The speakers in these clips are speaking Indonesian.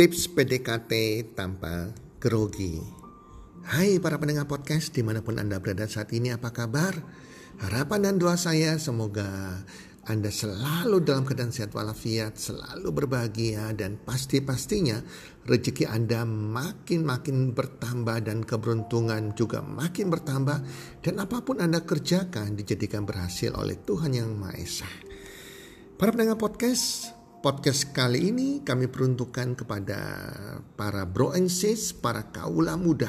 Tips PDKT tanpa grogi. Hai para pendengar podcast di mana pun Anda berada saat ini apa kabar? Harapan dan doa saya semoga Anda selalu dalam keadaan sehat walafiat, selalu berbahagia dan pasti-pastinya rezeki Anda makin-makin bertambah dan keberuntungan juga makin bertambah dan apa pun Anda kerjakan dijadikan berhasil oleh Tuhan Yang Maha Esa. Para pendengar podcast, podcast kali ini kami peruntukkan kepada para bro and sis, para kaula muda.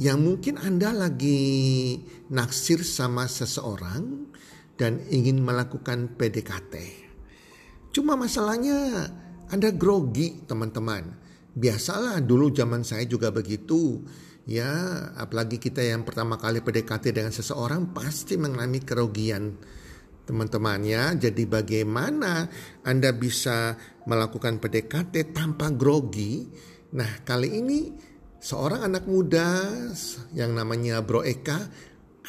Yang mungkin Anda lagi naksir sama seseorang dan ingin melakukan PDKT. Cuma masalahnya Anda grogi teman-teman. Biasalah dulu zaman saya juga begitu. Ya, apalagi kita yang pertama kali PDKT dengan seseorang pasti mengalami kerugian teman-teman ya. Jadi bagaimana Anda bisa melakukan PDKT tanpa grogi? Nah, kali ini seorang anak muda yang namanya Bro Eka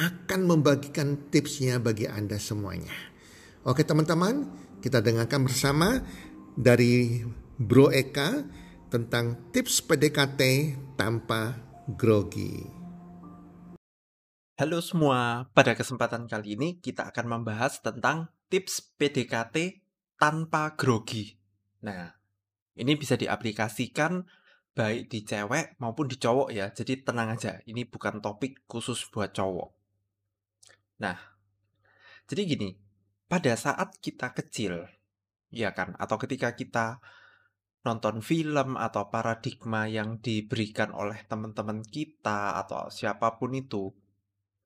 akan membagikan tipsnya bagi Anda semuanya. Oke teman-teman, kita dengarkan bersama dari Bro Eka tentang tips PDKT tanpa grogi. Halo semua, pada kesempatan kali ini kita akan membahas tentang tips PDKT tanpa grogi. Nah, ini bisa diaplikasikan baik di cewek maupun di cowok ya, jadi tenang aja, ini bukan topik khusus buat cowok. Nah, jadi gini, pada saat kita kecil, ya kan, atau ketika kita nonton film atau paradigma yang diberikan oleh teman-teman kita atau siapa pun itu,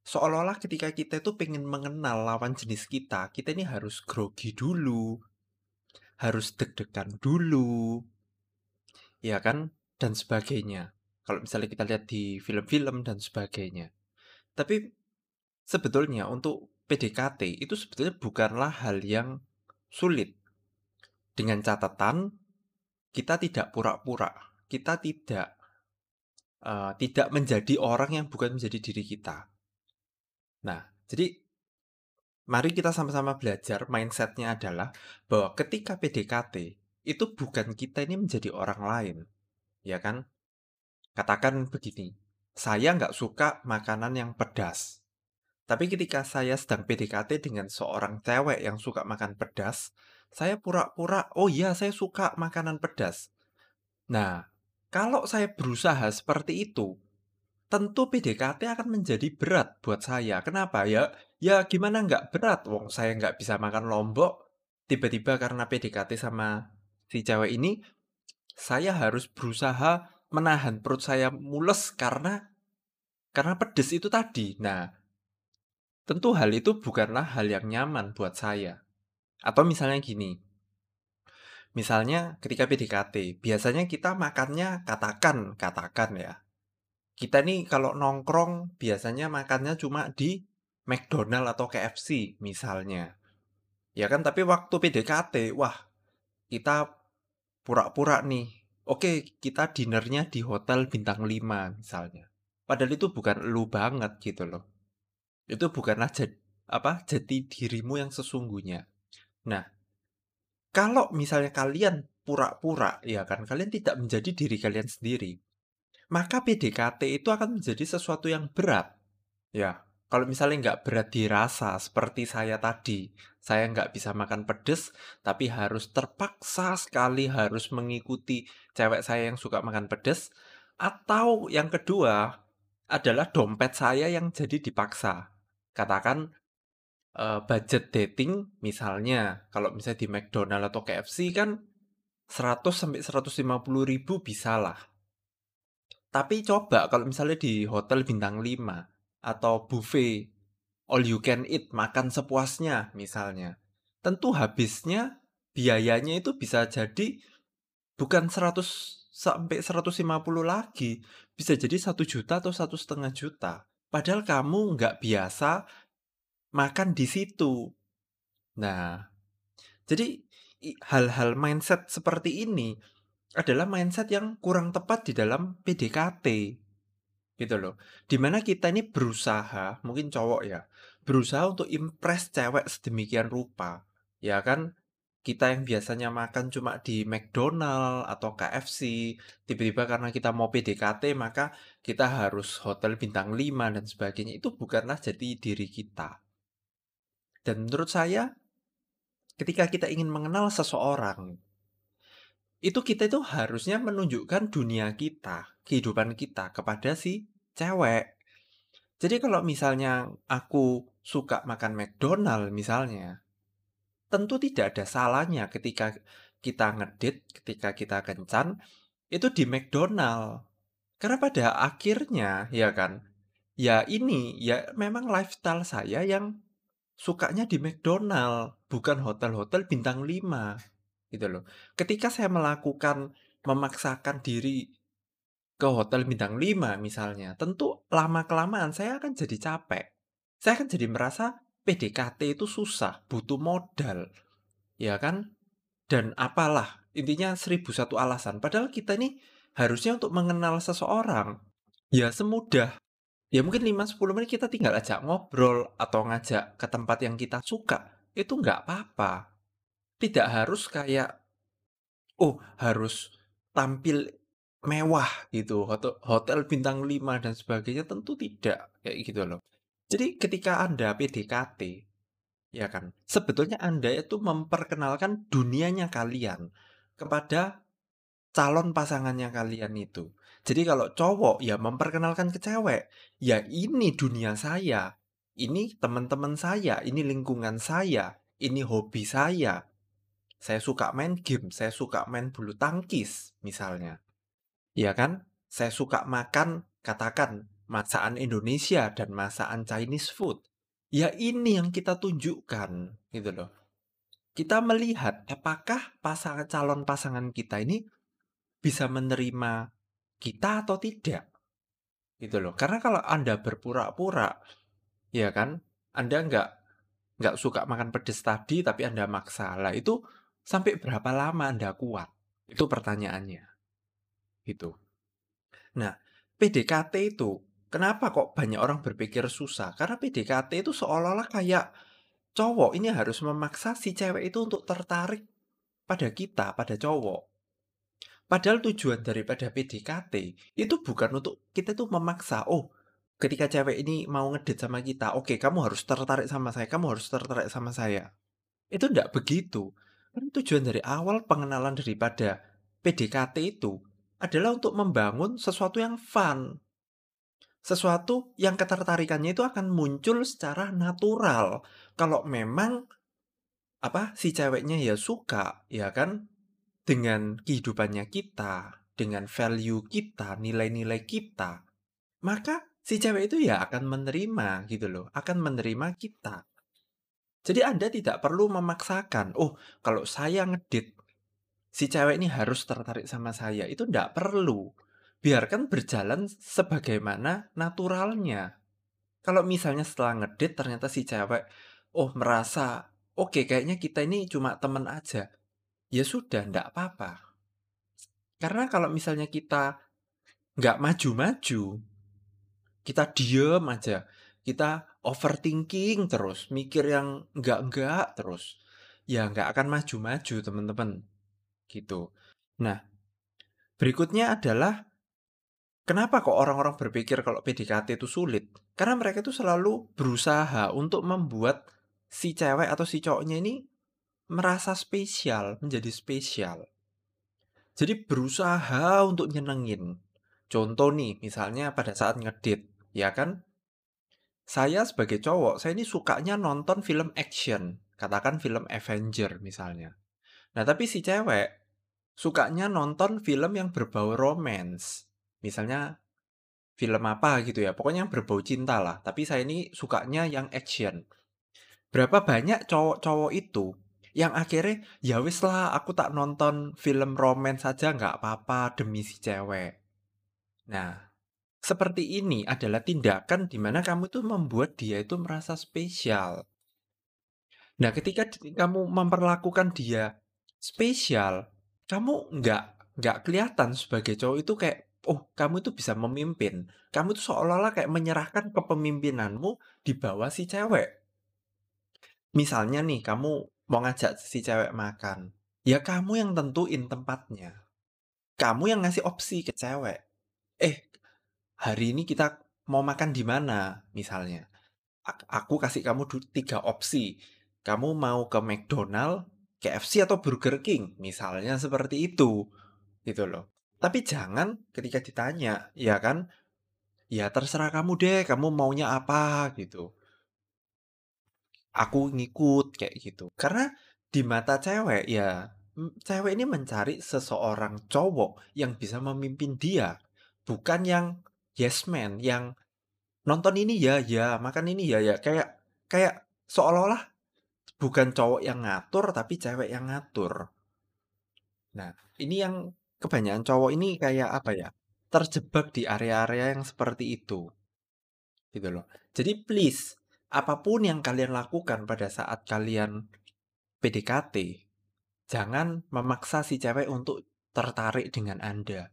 seolah-olah ketika kita itu pengen mengenal lawan jenis kita, kita ini harus grogi dulu, harus deg-degan dulu, ya kan, dan sebagainya. Kalau misalnya kita lihat di film-film dan sebagainya. Tapi sebetulnya untuk PDKT itu sebetulnya bukanlah hal yang sulit. Dengan catatan kita tidak pura-pura, kita tidak uh, tidak menjadi orang yang bukan menjadi diri kita Nah, jadi mari kita sama-sama belajar mindsetnya adalah bahwa ketika PDKT itu bukan kita ini menjadi orang lain, ya kan? Katakan begini, saya nggak suka makanan yang pedas. Tapi ketika saya sedang PDKT dengan seorang cewek yang suka makan pedas, saya pura-pura, oh iya saya suka makanan pedas. Nah, kalau saya berusaha seperti itu, tentu PDKT akan menjadi berat buat saya. Kenapa ya? Ya gimana nggak berat? Wong saya nggak bisa makan lombok. Tiba-tiba karena PDKT sama si cewek ini, saya harus berusaha menahan perut saya mules karena karena pedes itu tadi. Nah, tentu hal itu bukanlah hal yang nyaman buat saya. Atau misalnya gini, misalnya ketika PDKT, biasanya kita makannya katakan, katakan ya, kita nih kalau nongkrong biasanya makannya cuma di McDonald atau KFC misalnya. Ya kan, tapi waktu PDKT, wah, kita pura-pura nih. Oke, kita dinernya di hotel bintang 5 misalnya. Padahal itu bukan lu banget gitu loh. Itu bukanlah jad, apa jati dirimu yang sesungguhnya. Nah, kalau misalnya kalian pura-pura, ya kan, kalian tidak menjadi diri kalian sendiri maka PDKT itu akan menjadi sesuatu yang berat. Ya, kalau misalnya nggak berat dirasa seperti saya tadi, saya nggak bisa makan pedes, tapi harus terpaksa sekali harus mengikuti cewek saya yang suka makan pedes, atau yang kedua adalah dompet saya yang jadi dipaksa. Katakan uh, budget dating misalnya, kalau misalnya di McDonald atau KFC kan 100 sampai 150 ribu bisa lah tapi coba kalau misalnya di hotel bintang 5 atau buffet all you can eat makan sepuasnya misalnya. Tentu habisnya biayanya itu bisa jadi bukan 100 sampai 150 lagi, bisa jadi satu juta atau satu setengah juta. Padahal kamu nggak biasa makan di situ. Nah, jadi hal-hal mindset seperti ini adalah mindset yang kurang tepat di dalam PDKT. Gitu loh. Di mana kita ini berusaha, mungkin cowok ya, berusaha untuk impress cewek sedemikian rupa. Ya kan? Kita yang biasanya makan cuma di McDonald atau KFC, tiba-tiba karena kita mau PDKT maka kita harus hotel bintang 5 dan sebagainya. Itu bukanlah jadi diri kita. Dan menurut saya ketika kita ingin mengenal seseorang itu kita itu harusnya menunjukkan dunia kita, kehidupan kita kepada si cewek. Jadi kalau misalnya aku suka makan McDonald misalnya, tentu tidak ada salahnya ketika kita ngedit, ketika kita kencan, itu di McDonald. Karena pada akhirnya, ya kan, ya ini, ya memang lifestyle saya yang sukanya di McDonald, bukan hotel-hotel bintang 5. Gitu loh. Ketika saya melakukan, memaksakan diri ke hotel bintang 5 misalnya, tentu lama-kelamaan saya akan jadi capek. Saya akan jadi merasa PDKT itu susah, butuh modal. Ya kan? Dan apalah, intinya seribu satu alasan. Padahal kita ini harusnya untuk mengenal seseorang. Ya semudah. Ya mungkin 5-10 menit kita tinggal ajak ngobrol atau ngajak ke tempat yang kita suka. Itu nggak apa-apa. Tidak harus kayak, oh harus tampil mewah gitu, hotel, hotel bintang 5 dan sebagainya tentu tidak kayak gitu loh. Jadi ketika Anda PDKT, ya kan, sebetulnya Anda itu memperkenalkan dunianya kalian kepada calon pasangannya kalian itu. Jadi kalau cowok ya memperkenalkan ke cewek, ya ini dunia saya, ini teman-teman saya, ini lingkungan saya, ini hobi saya. Saya suka main game, saya suka main bulu tangkis misalnya. Ya kan? Saya suka makan, katakan masakan Indonesia dan masakan Chinese food. Ya ini yang kita tunjukkan, gitu loh. Kita melihat apakah pasangan calon pasangan kita ini bisa menerima kita atau tidak. Gitu loh. Karena kalau Anda berpura-pura, ya kan, Anda nggak nggak suka makan pedas tadi tapi Anda maksa. Lah itu sampai berapa lama Anda kuat? Itu pertanyaannya. Gitu. Nah, PDKT itu Kenapa kok banyak orang berpikir susah? Karena PDKT itu seolah-olah kayak cowok ini harus memaksa si cewek itu untuk tertarik pada kita, pada cowok. Padahal tujuan daripada PDKT itu bukan untuk kita tuh memaksa, oh ketika cewek ini mau ngedit sama kita, oke kamu harus tertarik sama saya, kamu harus tertarik sama saya. Itu tidak begitu. Kan tujuan dari awal pengenalan daripada PDKT itu adalah untuk membangun sesuatu yang fun, sesuatu yang ketertarikannya itu akan muncul secara natural. Kalau memang apa si ceweknya ya suka, ya kan dengan kehidupannya kita, dengan value kita, nilai-nilai kita, maka si cewek itu ya akan menerima gitu loh, akan menerima kita. Jadi Anda tidak perlu memaksakan, oh kalau saya ngedit, si cewek ini harus tertarik sama saya. Itu tidak perlu biarkan berjalan sebagaimana naturalnya. Kalau misalnya setelah ngedit ternyata si cewek, oh merasa, oke okay, kayaknya kita ini cuma temen aja. Ya sudah, ndak apa-apa. Karena kalau misalnya kita nggak maju-maju, kita diem aja, kita overthinking terus, mikir yang nggak-nggak terus, ya nggak akan maju-maju teman-teman. Gitu. Nah, berikutnya adalah Kenapa kok orang-orang berpikir kalau PDKT itu sulit? Karena mereka itu selalu berusaha untuk membuat si cewek atau si cowoknya ini merasa spesial, menjadi spesial. Jadi berusaha untuk nyenengin. Contoh nih, misalnya pada saat ngedit, ya kan? Saya sebagai cowok, saya ini sukanya nonton film action, katakan film Avenger misalnya. Nah, tapi si cewek sukanya nonton film yang berbau romance. Misalnya film apa gitu ya, pokoknya yang berbau cinta lah. Tapi saya ini sukanya yang action. Berapa banyak cowok-cowok itu yang akhirnya ya wis lah aku tak nonton film romance saja nggak apa-apa demi si cewek. Nah, seperti ini adalah tindakan di mana kamu itu membuat dia itu merasa spesial. Nah, ketika kamu memperlakukan dia spesial, kamu nggak nggak kelihatan sebagai cowok itu kayak oh kamu itu bisa memimpin. Kamu itu seolah-olah kayak menyerahkan kepemimpinanmu di bawah si cewek. Misalnya nih kamu mau ngajak si cewek makan, ya kamu yang tentuin tempatnya. Kamu yang ngasih opsi ke cewek. Eh, hari ini kita mau makan di mana misalnya. Ak- Aku kasih kamu tiga opsi. Kamu mau ke McDonald, KFC atau Burger King, misalnya seperti itu. Gitu loh. Tapi jangan ketika ditanya, ya kan? Ya terserah kamu deh, kamu maunya apa gitu. Aku ngikut kayak gitu. Karena di mata cewek ya, cewek ini mencari seseorang cowok yang bisa memimpin dia, bukan yang yes man, yang nonton ini ya ya, makan ini ya ya, kayak kayak seolah-olah bukan cowok yang ngatur tapi cewek yang ngatur. Nah, ini yang kebanyakan cowok ini kayak apa ya? Terjebak di area-area yang seperti itu. Gitu loh. Jadi please, apa pun yang kalian lakukan pada saat kalian PDKT, jangan memaksa si cewek untuk tertarik dengan Anda.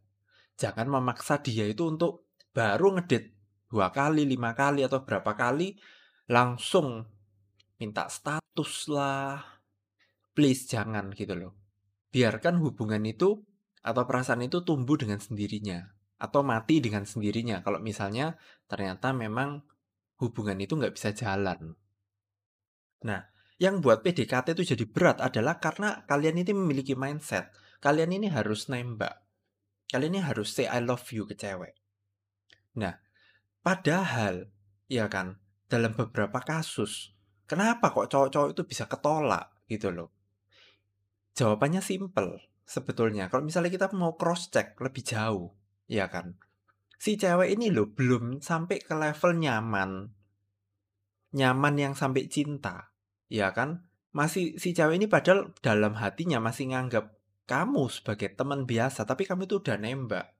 Jangan memaksa dia itu untuk baru ngedit dua kali, lima kali, atau berapa kali langsung minta status lah. Please jangan gitu loh. Biarkan hubungan itu atau perasaan itu tumbuh dengan sendirinya atau mati dengan sendirinya kalau misalnya ternyata memang hubungan itu nggak bisa jalan. Nah, yang buat PDKT itu jadi berat adalah karena kalian ini memiliki mindset. Kalian ini harus nembak. Kalian ini harus say I love you ke cewek. Nah, padahal, ya kan, dalam beberapa kasus, kenapa kok cowok-cowok itu bisa ketolak gitu loh? Jawabannya simple sebetulnya. Kalau misalnya kita mau cross check lebih jauh, ya kan? Si cewek ini loh belum sampai ke level nyaman. Nyaman yang sampai cinta, ya kan? Masih si cewek ini padahal dalam hatinya masih nganggap kamu sebagai teman biasa, tapi kamu itu udah nembak.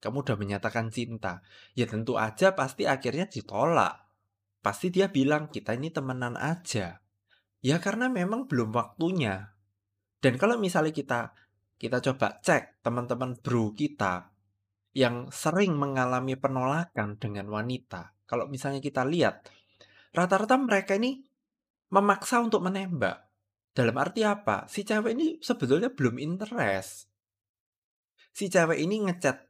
Kamu udah menyatakan cinta. Ya tentu aja pasti akhirnya ditolak. Pasti dia bilang kita ini temenan aja. Ya karena memang belum waktunya. Dan kalau misalnya kita kita coba cek teman-teman bro kita yang sering mengalami penolakan dengan wanita. Kalau misalnya kita lihat, rata-rata mereka ini memaksa untuk menembak. Dalam arti apa? Si cewek ini sebetulnya belum interest. Si cewek ini ngechat,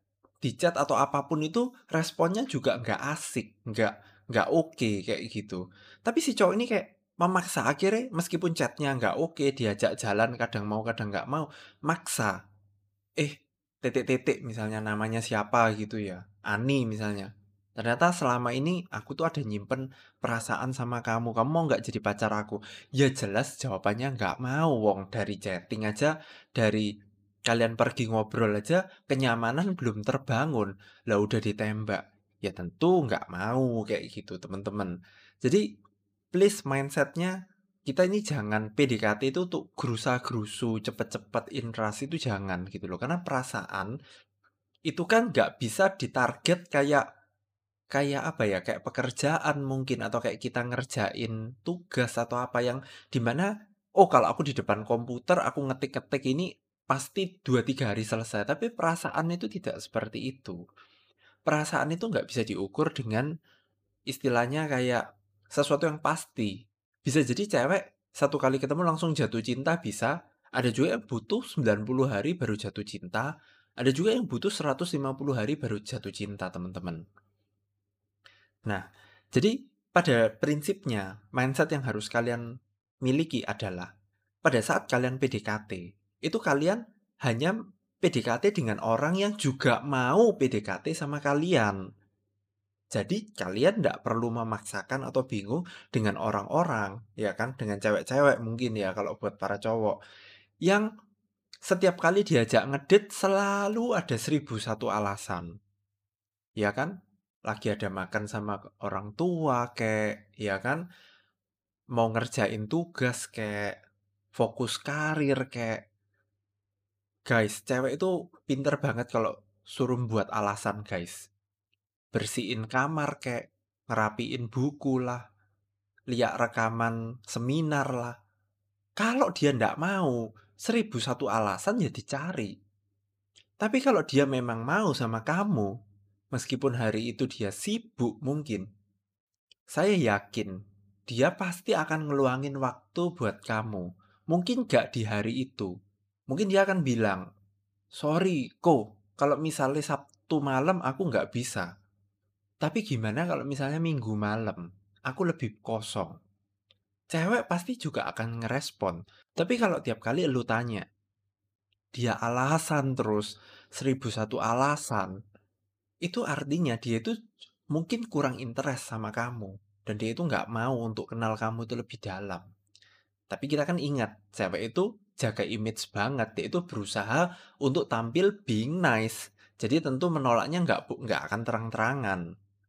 di chat atau apa pun itu responnya juga nggak asik, nggak nggak oke kayak gitu. Tapi si cowok ini kayak memaksa akhirnya meskipun chatnya nggak oke, diajak jalan kadang mau kadang nggak mau, maksa. Eh, titik-titik misalnya namanya siapa gitu ya, Ani misalnya. Ternyata selama ini aku tuh ada nyimpen perasaan sama kamu. Kamu mau nggak jadi pacar aku? Ya jelas jawabannya nggak mau. Wong dari chatting aja, dari kalian pergi ngobrol aja, kenyamanan belum terbangun. Lah udah ditembak. Ya tentu nggak mau kayak gitu teman-teman. Jadi please mindsetnya kita ini jangan PDKT itu untuk gerusa-gerusu, cepet-cepet interaksi itu jangan gitu loh. Karena perasaan itu kan nggak bisa ditarget kayak kayak apa ya kayak pekerjaan mungkin atau kayak kita ngerjain tugas atau apa yang di mana oh kalau aku di depan komputer aku ngetik-ngetik ini pasti 2-3 hari selesai tapi perasaan itu tidak seperti itu. Perasaan itu nggak bisa diukur dengan istilahnya kayak sesuatu yang pasti. Bisa jadi cewek satu kali ketemu langsung jatuh cinta bisa. Ada juga yang butuh 90 hari baru jatuh cinta. Ada juga yang butuh 150 hari baru jatuh cinta teman-teman. Nah, jadi pada prinsipnya mindset yang harus kalian miliki adalah pada saat kalian PDKT, itu kalian hanya PDKT dengan orang yang juga mau PDKT sama kalian. Jadi kalian tidak perlu memaksakan atau bingung dengan orang-orang, ya kan, dengan cewek-cewek mungkin ya kalau buat para cowok. Yang setiap kali diajak ngedit selalu ada seribu satu alasan, ya kan? lagi ada makan sama orang tua kayak ya kan? Mau ngerjain tugas kayak fokus karir kayak guys cewek itu pinter banget kalau suruh buat alasan guys. Bersihin kamar kayak ngerapiin buku lah lihat rekaman seminar lah. Kalau dia ndak mau seribu satu alasan ya dicari. Tapi kalau dia memang mau sama kamu Meskipun hari itu dia sibuk mungkin, saya yakin dia pasti akan ngeluangin waktu buat kamu. Mungkin gak di hari itu. Mungkin dia akan bilang, sorry, kok kalau misalnya Sabtu malam aku nggak bisa. Tapi gimana kalau misalnya Minggu malam, aku lebih kosong. Cewek pasti juga akan ngerespon. Tapi kalau tiap kali lu tanya, dia alasan terus, seribu satu alasan, itu artinya dia itu mungkin kurang interest sama kamu. Dan dia itu nggak mau untuk kenal kamu itu lebih dalam. Tapi kita kan ingat, cewek itu jaga image banget. Dia itu berusaha untuk tampil being nice. Jadi tentu menolaknya nggak nggak akan terang-terangan.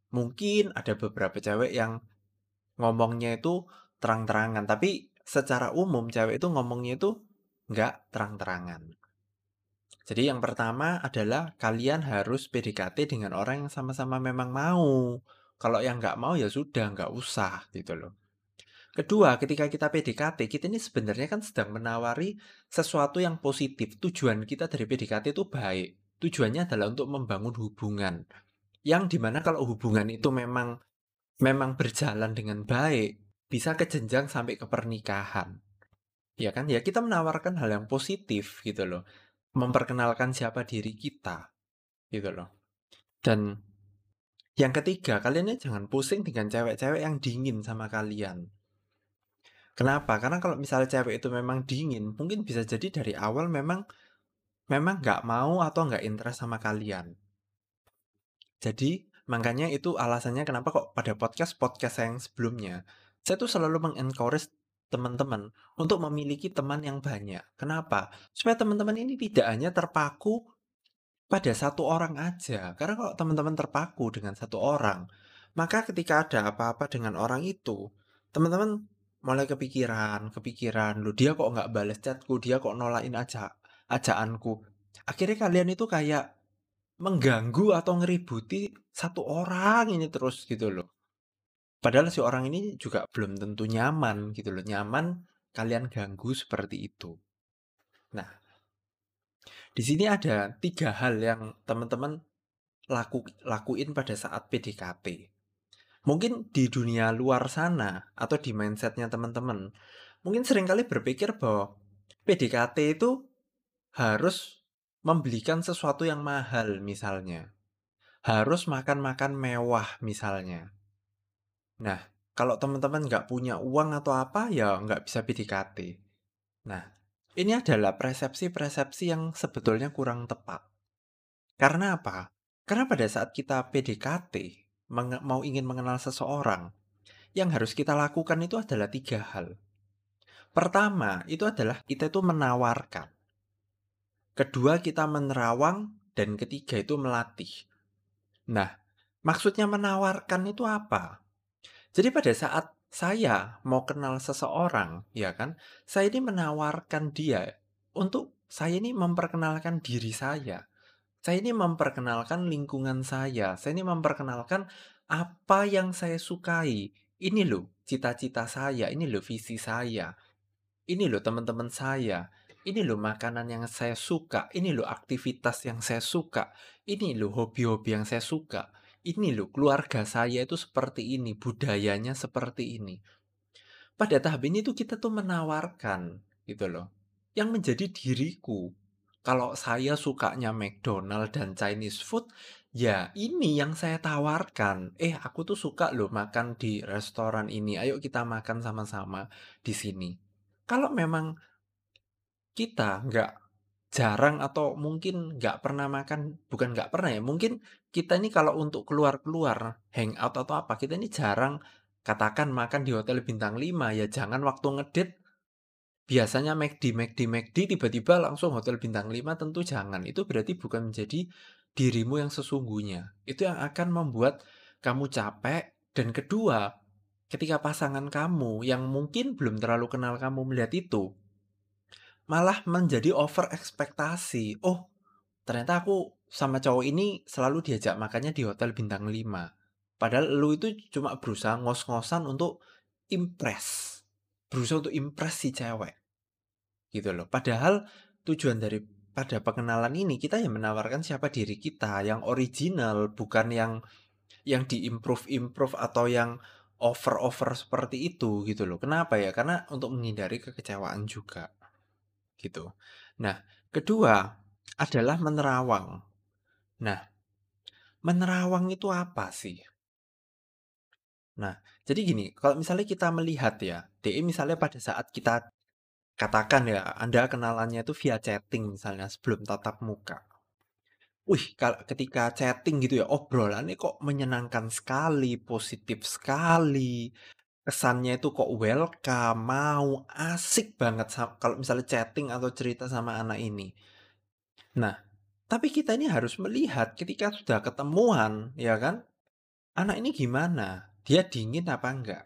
Mungkin ada beberapa cewek yang ngomongnya itu terang-terangan, tapi secara umum cewek itu ngomongnya itu nggak terang-terangan. Jadi yang pertama adalah kalian harus PDKT dengan orang yang sama-sama memang mau. Kalau yang nggak mau ya sudah nggak usah gitu loh. Kedua, ketika kita PDKT, kita ini sebenarnya kan sedang menawari sesuatu yang positif. Tujuan kita dari PDKT itu baik. Tujuannya adalah untuk membangun hubungan. Yang di mana kalau hubungan itu memang memang berjalan dengan baik, bisa ke jenjang sampai ke pernikahan. Ya kan? Ya kita menawarkan hal yang positif gitu loh. Memperkenalkan siapa diri kita. Gitu loh. Dan yang ketiga, kalian jangan pusing dengan cewek-cewek yang dingin sama kalian. Kenapa? Karena kalau misalnya cewek itu memang dingin, mungkin bisa jadi dari awal memang memang nggak mau atau nggak interest sama kalian. Jadi makanya itu alasannya kenapa kok pada podcast-podcast yang sebelumnya saya tuh selalu mengencourage teman-teman untuk memiliki teman yang banyak. Kenapa? Supaya teman-teman ini tidak hanya terpaku pada satu orang aja. Karena kalau teman-teman terpaku dengan satu orang, maka ketika ada apa-apa dengan orang itu, teman-teman mulai kepikiran, kepikiran, lu dia kok nggak balas chatku, dia kok nolain aja ajaanku. Akhirnya kalian itu kayak mengganggu atau ngeributi satu orang ini terus gitu loh. Padahal si orang ini juga belum tentu nyaman gitu loh. Nyaman kalian ganggu seperti itu. Nah, di sini ada tiga hal yang teman-teman laku, lakuin pada saat PDKT. Mungkin di dunia luar sana atau di mindsetnya teman-teman, mungkin sering kali berpikir bahwa PDKT itu harus membelikan sesuatu yang mahal misalnya. Harus makan-makan mewah misalnya. Nah, kalau teman-teman nggak punya uang atau apa, ya nggak bisa PDKT. Nah, ini adalah persepsi-persepsi yang sebetulnya kurang tepat. Karena apa? Karena pada saat kita PDKT, mau ingin mengenal seseorang, yang harus kita lakukan itu adalah tiga hal. Pertama, itu adalah kita itu menawarkan. Kedua, kita menerawang. Dan ketiga itu melatih. Nah, maksudnya menawarkan itu apa? Jadi pada saat saya mau kenal seseorang, ya kan, saya ini menawarkan dia untuk saya ini memperkenalkan diri saya. Saya ini memperkenalkan lingkungan saya. Saya ini memperkenalkan apa yang saya sukai. Ini loh cita-cita saya, ini loh visi saya. Ini loh teman-teman saya. Ini loh makanan yang saya suka. Ini loh aktivitas yang saya suka. Ini loh hobi-hobi yang saya suka. Ini loh keluarga saya itu seperti ini, budayanya seperti ini. Pada tahap ini tuh kita tuh menawarkan gitu loh. Yang menjadi diriku, kalau saya sukanya McDonald dan Chinese food, ya ini yang saya tawarkan. Eh, aku tuh suka loh makan di restoran ini. Ayo kita makan sama-sama di sini. Kalau memang kita nggak jarang atau mungkin nggak pernah makan, bukan nggak pernah ya, mungkin kita ini kalau untuk keluar-keluar, hangout atau apa, kita ini jarang katakan makan di hotel bintang 5 ya jangan waktu ngedit biasanya McD, McD, McD, tiba-tiba langsung hotel bintang 5 tentu jangan. Itu berarti bukan menjadi dirimu yang sesungguhnya. Itu yang akan membuat kamu capek. Dan kedua, ketika pasangan kamu yang mungkin belum terlalu kenal kamu melihat itu, malah menjadi over ekspektasi. Oh, ternyata aku sama cowok ini selalu diajak makannya di hotel bintang 5. Padahal lu itu cuma berusaha ngos-ngosan untuk impress berusaha untuk impress si cewek gitu loh padahal tujuan dari pada pengenalan ini kita yang menawarkan siapa diri kita yang original bukan yang yang diimprove improve atau yang over-over seperti itu gitu loh. Kenapa ya? Karena untuk menghindari kekecewaan juga. Gitu. Nah, kedua adalah menerawang. Nah, menerawang itu apa sih? Nah, jadi gini, kalau misalnya kita melihat ya, DE misalnya pada saat kita katakan ya, Anda kenalannya itu via chatting misalnya sebelum tatap muka. Wih, ketika chatting gitu ya, obrolannya kok menyenangkan sekali, positif sekali. Kesannya itu kok welcome, mau, asik banget kalau misalnya chatting atau cerita sama anak ini. Nah, tapi kita ini harus melihat ketika sudah ketemuan, ya kan? Anak ini gimana? Dia dingin apa enggak?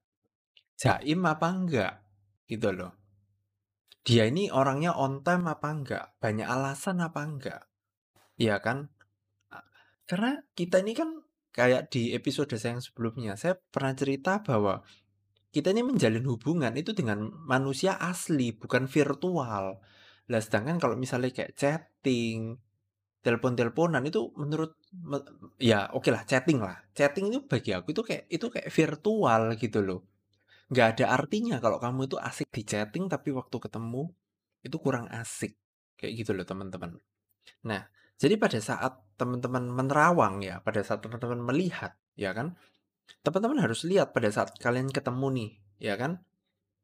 Jaim apa enggak? Gitu loh. Dia ini orangnya on time apa enggak? Banyak alasan apa enggak? Iya kan? Karena kita ini kan kayak di episode saya yang sebelumnya, saya pernah cerita bahwa kita ini menjalin hubungan itu dengan manusia asli, bukan virtual. Lah sedangkan kalau misalnya kayak chatting, telepon-teleponan itu menurut ya oke lah chatting lah. Chatting itu bagi aku itu kayak itu kayak virtual gitu loh. Nggak ada artinya kalau kamu itu asik di chatting tapi waktu ketemu itu kurang asik. Kayak gitu loh teman-teman. Nah, jadi pada saat teman-teman menerawang ya, pada saat teman-teman melihat, ya kan? Teman-teman harus lihat pada saat kalian ketemu nih, ya kan?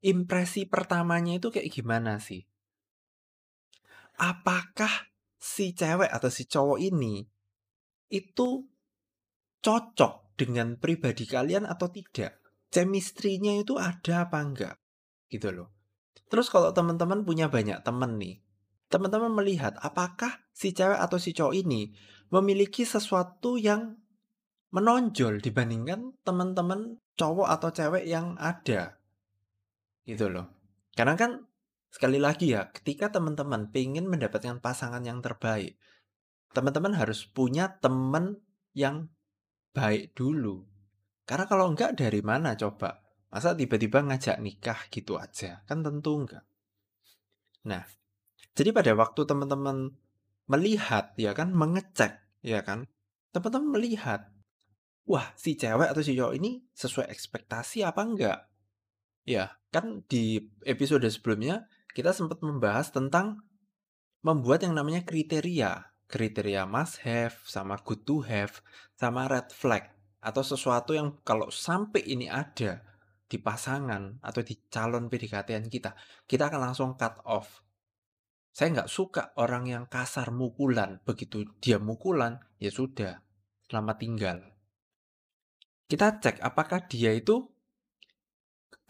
Impresi pertamanya itu kayak gimana sih? Apakah si cewek atau si cowok ini itu cocok dengan pribadi kalian atau tidak? Chemistry-nya itu ada apa enggak? Gitu loh. Terus kalau teman-teman punya banyak teman nih, teman-teman melihat apakah si cewek atau si cowok ini memiliki sesuatu yang menonjol dibandingkan teman-teman cowok atau cewek yang ada. Gitu loh. Karena kan sekali lagi ya, ketika teman-teman pengen mendapatkan pasangan yang terbaik, teman-teman harus punya teman yang baik dulu. Karena kalau enggak dari mana coba? Masa tiba-tiba ngajak nikah gitu aja? Kan tentu enggak. Nah, jadi pada waktu teman-teman melihat ya kan, mengecek ya kan, teman-teman melihat, wah si cewek atau si cowok ini sesuai ekspektasi apa enggak? Ya, kan di episode sebelumnya kita sempat membahas tentang membuat yang namanya kriteria. Kriteria must have, sama good to have, sama red flag. Atau sesuatu yang kalau sampai ini ada di pasangan atau di calon PDKT kita, kita akan langsung cut off. Saya nggak suka orang yang kasar mukulan. Begitu dia mukulan, ya sudah, selamat tinggal. Kita cek apakah dia itu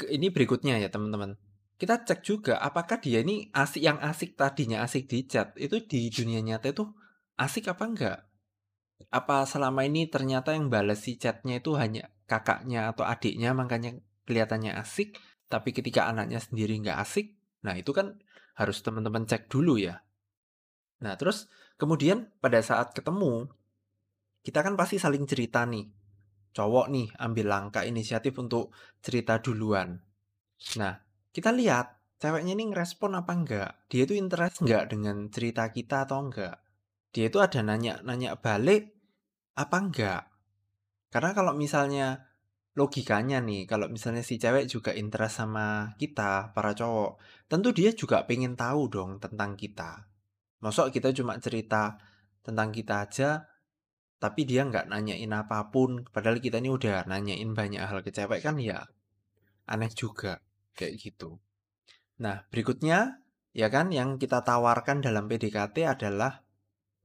ini berikutnya ya teman-teman. Kita cek juga apakah dia ini asik yang asik tadinya asik di chat itu di dunia nyata itu asik apa enggak? Apa selama ini ternyata yang balas si chatnya itu hanya kakaknya atau adiknya makanya kelihatannya asik, tapi ketika anaknya sendiri nggak asik, nah itu kan harus teman-teman cek dulu ya. Nah terus kemudian pada saat ketemu, kita kan pasti saling cerita nih. Cowok nih ambil langkah inisiatif untuk cerita duluan. Nah, kita lihat ceweknya ini ngerespon apa enggak. Dia itu interest enggak dengan cerita kita atau enggak. Dia itu ada nanya-nanya balik apa enggak. Karena kalau misalnya logikanya nih, kalau misalnya si cewek juga interest sama kita, para cowok, tentu dia juga pengen tahu dong tentang kita. Masuk kita cuma cerita tentang kita aja, tapi dia nggak nanyain apa pun, padahal kita ini udah nanyain banyak hal ke cewek kan ya aneh juga kayak gitu. Nah, berikutnya ya kan yang kita tawarkan dalam PDKT adalah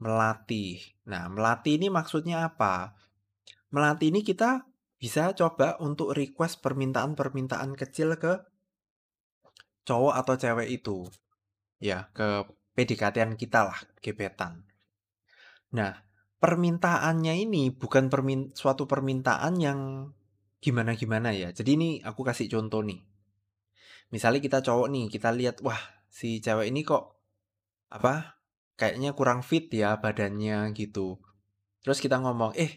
melatih. Nah, melatih ini maksudnya apa? Melatih ini kita bisa coba untuk request permintaan-permintaan kecil ke cowok atau cewek itu. Ya, ke PDKT kita lah, gebetan. Nah, permintaannya ini bukan permin suatu permintaan yang gimana-gimana ya. Jadi ini aku kasih contoh nih. Misalnya kita cowok nih, kita lihat wah si cewek ini kok apa? Kayaknya kurang fit ya badannya gitu. Terus kita ngomong, "Eh,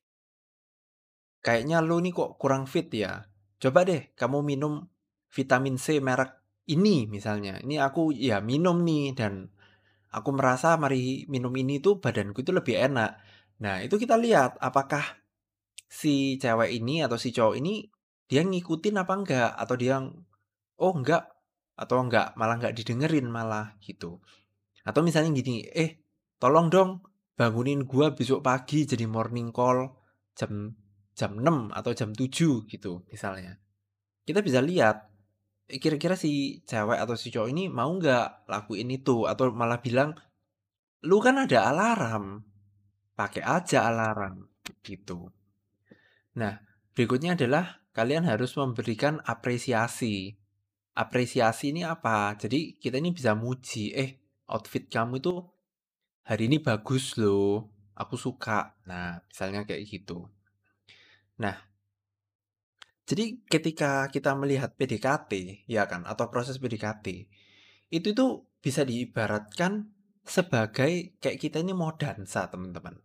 kayaknya lu nih kok kurang fit ya. Coba deh kamu minum vitamin C merek ini misalnya. Ini aku ya minum nih dan aku merasa mari minum ini tuh badanku itu lebih enak. Nah, itu kita lihat apakah si cewek ini atau si cowok ini dia ngikutin apa enggak atau dia oh enggak atau enggak malah enggak didengerin malah gitu. Atau misalnya gini, eh tolong dong bangunin gua besok pagi jadi morning call jam jam 6 atau jam 7 gitu misalnya. Kita bisa lihat eh, kira-kira si cewek atau si cowok ini mau nggak lakuin itu atau malah bilang lu kan ada alarm pakai aja alarm gitu. Nah, berikutnya adalah kalian harus memberikan apresiasi. Apresiasi ini apa? Jadi kita ini bisa muji, eh outfit kamu itu hari ini bagus loh, aku suka. Nah, misalnya kayak gitu. Nah, jadi ketika kita melihat PDKT, ya kan, atau proses PDKT, itu tuh bisa diibaratkan sebagai kayak kita ini mau dansa, teman-teman.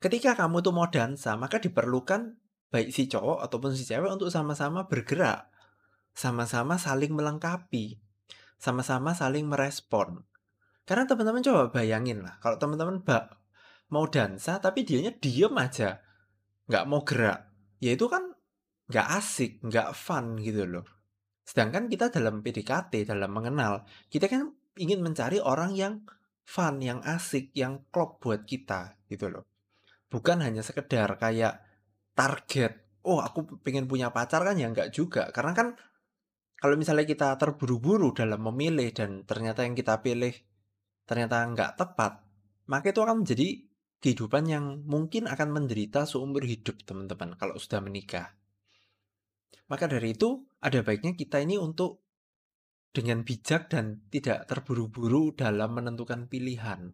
Ketika kamu tuh mau dansa, maka diperlukan baik si cowok ataupun si cewek untuk sama-sama bergerak, sama-sama saling melengkapi, sama-sama saling merespon. Karena teman-teman coba bayangin lah, kalau teman-teman mau dansa tapi dianya diem aja, nggak mau gerak, ya itu kan nggak asik, nggak fun gitu loh. Sedangkan kita dalam PDKT, dalam mengenal, kita kan ingin mencari orang yang fun, yang asik, yang klop buat kita gitu loh. Bukan hanya sekedar kayak target, oh aku pengen punya pacar kan ya nggak juga. Karena kan kalau misalnya kita terburu-buru dalam memilih dan ternyata yang kita pilih ternyata nggak tepat, maka itu akan menjadi kehidupan yang mungkin akan menderita seumur hidup teman-teman kalau sudah menikah. Maka dari itu ada baiknya kita ini untuk dengan bijak dan tidak terburu-buru dalam menentukan pilihan.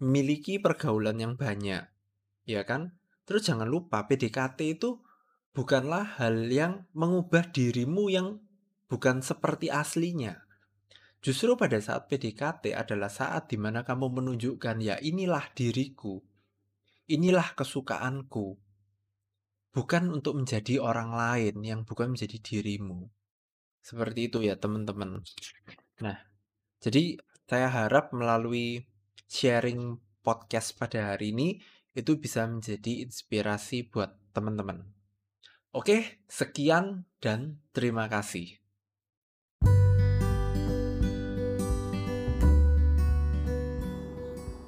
Memiliki pergaulan yang banyak, ya kan? Terus jangan lupa PDKT itu bukanlah hal yang mengubah dirimu yang bukan seperti aslinya. Justru pada saat PDKT adalah saat di mana kamu menunjukkan ya inilah diriku, inilah kesukaanku. Bukan untuk menjadi orang lain yang bukan menjadi dirimu. Seperti itu ya teman-teman. Nah, jadi saya harap melalui sharing podcast pada hari ini itu bisa menjadi inspirasi buat teman-teman. Oke, sekian dan terima kasih.